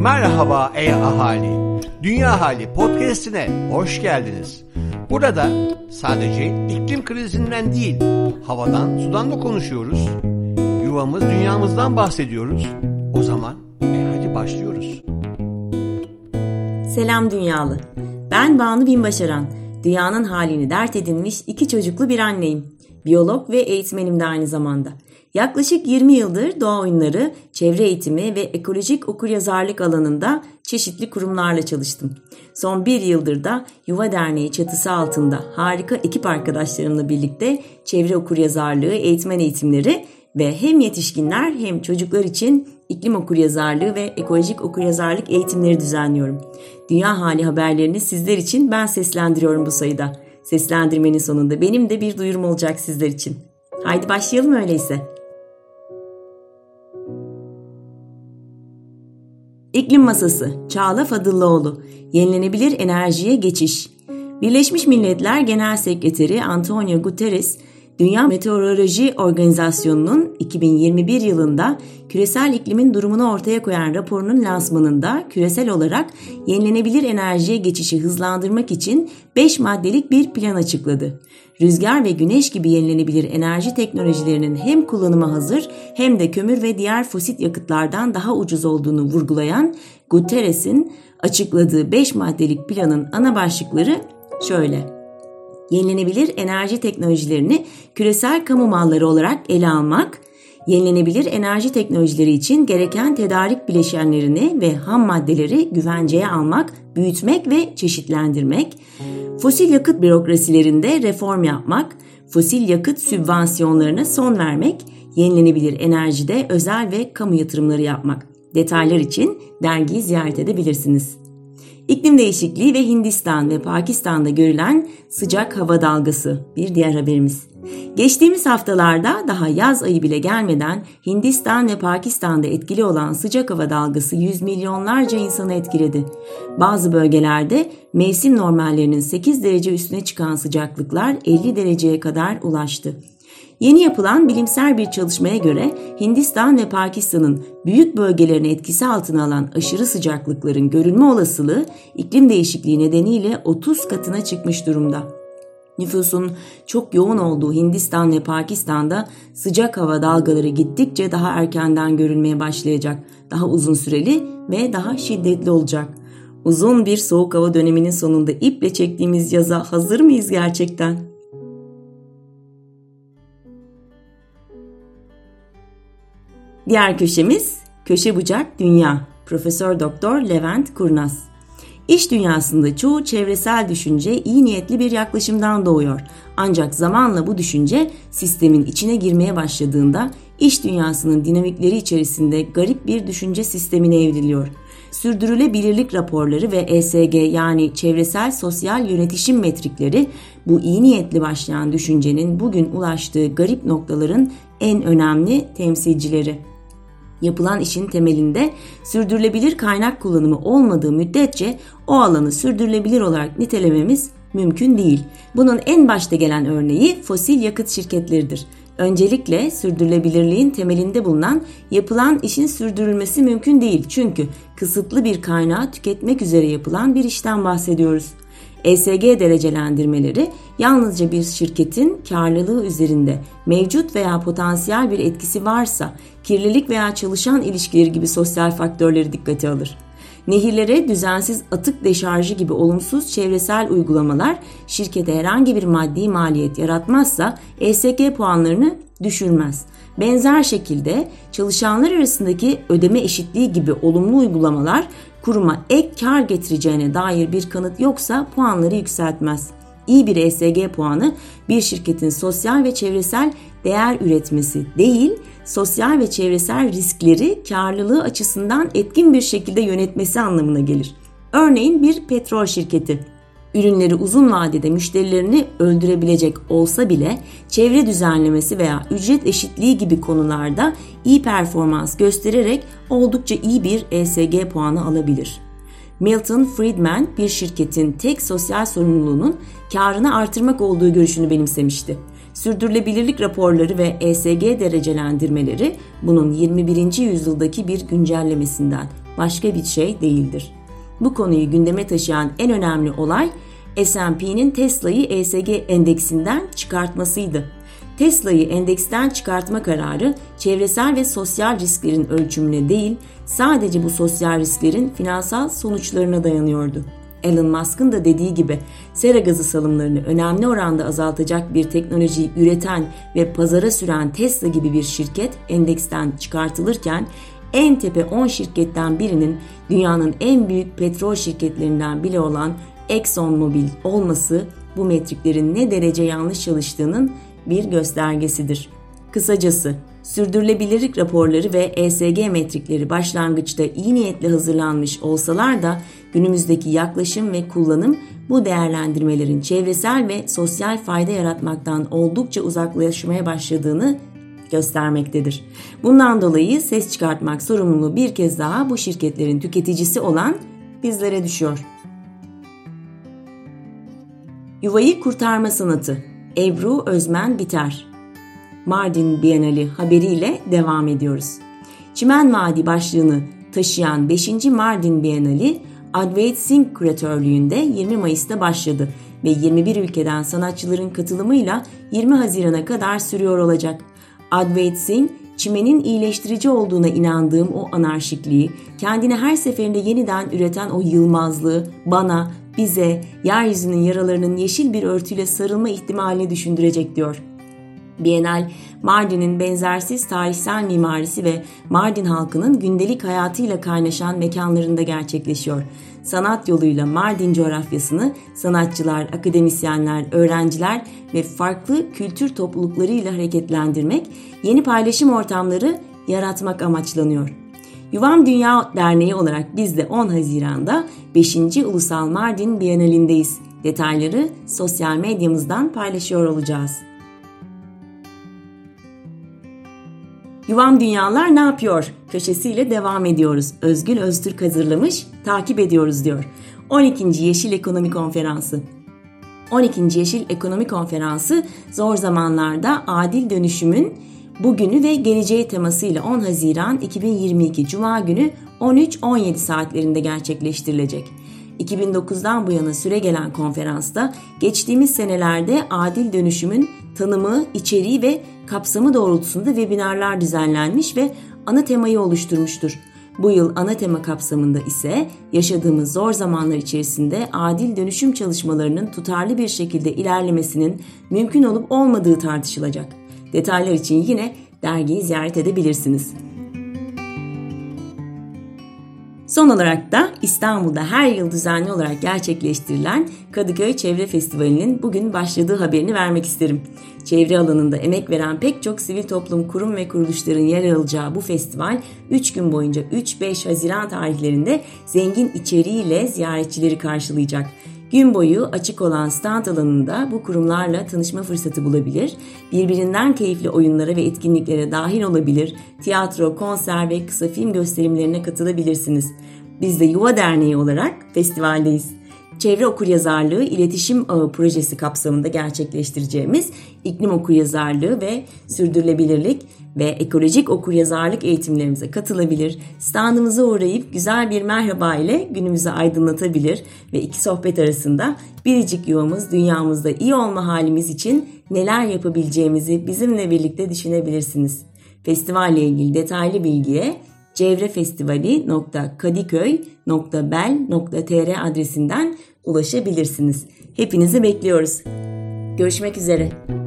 Merhaba ey ahali. Dünya Hali podcast'ine hoş geldiniz. Burada sadece iklim krizinden değil, havadan, sudan da konuşuyoruz. Yuvamız, dünyamızdan bahsediyoruz. O zaman e hadi başlıyoruz. Selam dünyalı. Ben Banu Binbaşaran. Dünyanın halini dert edinmiş iki çocuklu bir anneyim. Biyolog ve eğitmenim de aynı zamanda. Yaklaşık 20 yıldır doğa oyunları, çevre eğitimi ve ekolojik okuryazarlık alanında çeşitli kurumlarla çalıştım. Son bir yıldır da Yuva Derneği çatısı altında harika ekip arkadaşlarımla birlikte çevre okuryazarlığı, eğitmen eğitimleri ve hem yetişkinler hem çocuklar için iklim okuryazarlığı ve ekolojik okuryazarlık eğitimleri düzenliyorum. Dünya hali haberlerini sizler için ben seslendiriyorum bu sayıda. Seslendirmenin sonunda benim de bir duyurum olacak sizler için. Haydi başlayalım öyleyse. İklim Masası Çağla Fadıllıoğlu. Yenilenebilir Enerjiye Geçiş. Birleşmiş Milletler Genel Sekreteri Antonio Guterres Dünya Meteoroloji Organizasyonu'nun 2021 yılında küresel iklimin durumunu ortaya koyan raporunun lansmanında küresel olarak yenilenebilir enerjiye geçişi hızlandırmak için 5 maddelik bir plan açıkladı. Rüzgar ve güneş gibi yenilenebilir enerji teknolojilerinin hem kullanıma hazır hem de kömür ve diğer fosil yakıtlardan daha ucuz olduğunu vurgulayan Guterres'in açıkladığı 5 maddelik planın ana başlıkları şöyle yenilenebilir enerji teknolojilerini küresel kamu malları olarak ele almak, yenilenebilir enerji teknolojileri için gereken tedarik bileşenlerini ve ham maddeleri güvenceye almak, büyütmek ve çeşitlendirmek, fosil yakıt bürokrasilerinde reform yapmak, fosil yakıt sübvansiyonlarına son vermek, yenilenebilir enerjide özel ve kamu yatırımları yapmak. Detaylar için dergiyi ziyaret edebilirsiniz. İklim değişikliği ve Hindistan ve Pakistan'da görülen sıcak hava dalgası bir diğer haberimiz. Geçtiğimiz haftalarda daha yaz ayı bile gelmeden Hindistan ve Pakistan'da etkili olan sıcak hava dalgası yüz milyonlarca insanı etkiledi. Bazı bölgelerde mevsim normallerinin 8 derece üstüne çıkan sıcaklıklar 50 dereceye kadar ulaştı. Yeni yapılan bilimsel bir çalışmaya göre Hindistan ve Pakistan'ın büyük bölgelerini etkisi altına alan aşırı sıcaklıkların görülme olasılığı iklim değişikliği nedeniyle 30 katına çıkmış durumda. Nüfusun çok yoğun olduğu Hindistan ve Pakistan'da sıcak hava dalgaları gittikçe daha erkenden görülmeye başlayacak. Daha uzun süreli ve daha şiddetli olacak. Uzun bir soğuk hava döneminin sonunda iple çektiğimiz yaza hazır mıyız gerçekten? Diğer köşemiz Köşe Bucak Dünya. Profesör Doktor Levent Kurnaz. İş dünyasında çoğu çevresel düşünce iyi niyetli bir yaklaşımdan doğuyor. Ancak zamanla bu düşünce sistemin içine girmeye başladığında iş dünyasının dinamikleri içerisinde garip bir düşünce sistemine evriliyor. Sürdürülebilirlik raporları ve ESG yani çevresel sosyal yönetişim metrikleri bu iyi niyetli başlayan düşüncenin bugün ulaştığı garip noktaların en önemli temsilcileri. Yapılan işin temelinde sürdürülebilir kaynak kullanımı olmadığı müddetçe o alanı sürdürülebilir olarak nitelememiz mümkün değil. Bunun en başta gelen örneği fosil yakıt şirketleridir. Öncelikle sürdürülebilirliğin temelinde bulunan yapılan işin sürdürülmesi mümkün değil. Çünkü kısıtlı bir kaynağı tüketmek üzere yapılan bir işten bahsediyoruz. ESG derecelendirmeleri yalnızca bir şirketin karlılığı üzerinde mevcut veya potansiyel bir etkisi varsa kirlilik veya çalışan ilişkileri gibi sosyal faktörleri dikkate alır. Nehirlere düzensiz atık deşarjı gibi olumsuz çevresel uygulamalar şirkete herhangi bir maddi maliyet yaratmazsa ESG puanlarını düşürmez. Benzer şekilde çalışanlar arasındaki ödeme eşitliği gibi olumlu uygulamalar kuruma ek kar getireceğine dair bir kanıt yoksa puanları yükseltmez. İyi bir ESG puanı bir şirketin sosyal ve çevresel değer üretmesi değil, sosyal ve çevresel riskleri karlılığı açısından etkin bir şekilde yönetmesi anlamına gelir. Örneğin bir petrol şirketi ürünleri uzun vadede müşterilerini öldürebilecek olsa bile çevre düzenlemesi veya ücret eşitliği gibi konularda iyi performans göstererek oldukça iyi bir ESG puanı alabilir. Milton Friedman bir şirketin tek sosyal sorumluluğunun karını artırmak olduğu görüşünü benimsemişti. Sürdürülebilirlik raporları ve ESG derecelendirmeleri bunun 21. yüzyıldaki bir güncellemesinden başka bir şey değildir. Bu konuyu gündeme taşıyan en önemli olay S&P'nin Tesla'yı ESG endeksinden çıkartmasıydı. Tesla'yı endeksten çıkartma kararı çevresel ve sosyal risklerin ölçümüne değil, sadece bu sosyal risklerin finansal sonuçlarına dayanıyordu. Elon Musk'ın da dediği gibi sera gazı salımlarını önemli oranda azaltacak bir teknolojiyi üreten ve pazara süren Tesla gibi bir şirket endeksten çıkartılırken en tepe 10 şirketten birinin dünyanın en büyük petrol şirketlerinden biri olan ExxonMobil olması bu metriklerin ne derece yanlış çalıştığının bir göstergesidir. Kısacası sürdürülebilirlik raporları ve ESG metrikleri başlangıçta iyi niyetle hazırlanmış olsalar da günümüzdeki yaklaşım ve kullanım bu değerlendirmelerin çevresel ve sosyal fayda yaratmaktan oldukça uzaklaşmaya başladığını göstermektedir. Bundan dolayı ses çıkartmak sorumluluğu bir kez daha bu şirketlerin tüketicisi olan bizlere düşüyor. Yuvayı kurtarma sanatı Ebru Özmen Biter Mardin Bienali haberiyle devam ediyoruz. Çimen Vadi başlığını taşıyan 5. Mardin Bienali Advait Singh küratörlüğünde 20 Mayıs'ta başladı ve 21 ülkeden sanatçıların katılımıyla 20 Haziran'a kadar sürüyor olacak. Advait Singh, çimenin iyileştirici olduğuna inandığım o anarşikliği, kendini her seferinde yeniden üreten o yılmazlığı bana, bize, yeryüzünün yaralarının yeşil bir örtüyle sarılma ihtimalini düşündürecek diyor. Bienal, Mardin'in benzersiz tarihsel mimarisi ve Mardin halkının gündelik hayatıyla kaynaşan mekanlarında gerçekleşiyor. Sanat yoluyla Mardin coğrafyasını sanatçılar, akademisyenler, öğrenciler ve farklı kültür topluluklarıyla hareketlendirmek, yeni paylaşım ortamları yaratmak amaçlanıyor. Yuvam Dünya Derneği olarak biz de 10 Haziran'da 5. Ulusal Mardin Bienali'ndeyiz. Detayları sosyal medyamızdan paylaşıyor olacağız. Yuvam Dünyalar ne yapıyor? Köşesiyle devam ediyoruz. Özgül Öztürk hazırlamış, takip ediyoruz diyor. 12. Yeşil Ekonomi Konferansı 12. Yeşil Ekonomi Konferansı zor zamanlarda adil dönüşümün bugünü ve geleceği temasıyla 10 Haziran 2022 Cuma günü 13-17 saatlerinde gerçekleştirilecek. 2009'dan bu yana süre gelen konferansta geçtiğimiz senelerde adil dönüşümün tanımı, içeriği ve kapsamı doğrultusunda webinarlar düzenlenmiş ve ana temayı oluşturmuştur. Bu yıl ana tema kapsamında ise yaşadığımız zor zamanlar içerisinde adil dönüşüm çalışmalarının tutarlı bir şekilde ilerlemesinin mümkün olup olmadığı tartışılacak. Detaylar için yine dergiyi ziyaret edebilirsiniz. Son olarak da İstanbul'da her yıl düzenli olarak gerçekleştirilen Kadıköy Çevre Festivali'nin bugün başladığı haberini vermek isterim. Çevre alanında emek veren pek çok sivil toplum kurum ve kuruluşların yer alacağı bu festival 3 gün boyunca 3-5 Haziran tarihlerinde zengin içeriğiyle ziyaretçileri karşılayacak. Gün boyu açık olan stand alanında bu kurumlarla tanışma fırsatı bulabilir, birbirinden keyifli oyunlara ve etkinliklere dahil olabilir, tiyatro, konser ve kısa film gösterimlerine katılabilirsiniz. Biz de Yuva Derneği olarak festivaldeyiz. Çevre Okuryazarlığı İletişim Ağı projesi kapsamında gerçekleştireceğimiz iklim okuryazarlığı ve sürdürülebilirlik ve ekolojik okuryazarlık eğitimlerimize katılabilir, standımıza uğrayıp güzel bir merhaba ile günümüzü aydınlatabilir ve iki sohbet arasında biricik yuvamız dünyamızda iyi olma halimiz için neler yapabileceğimizi bizimle birlikte düşünebilirsiniz. Festivalle ilgili detaylı bilgiye cevrefestivali.kadiköy.bel.tr adresinden ulaşabilirsiniz. Hepinizi bekliyoruz. Görüşmek üzere.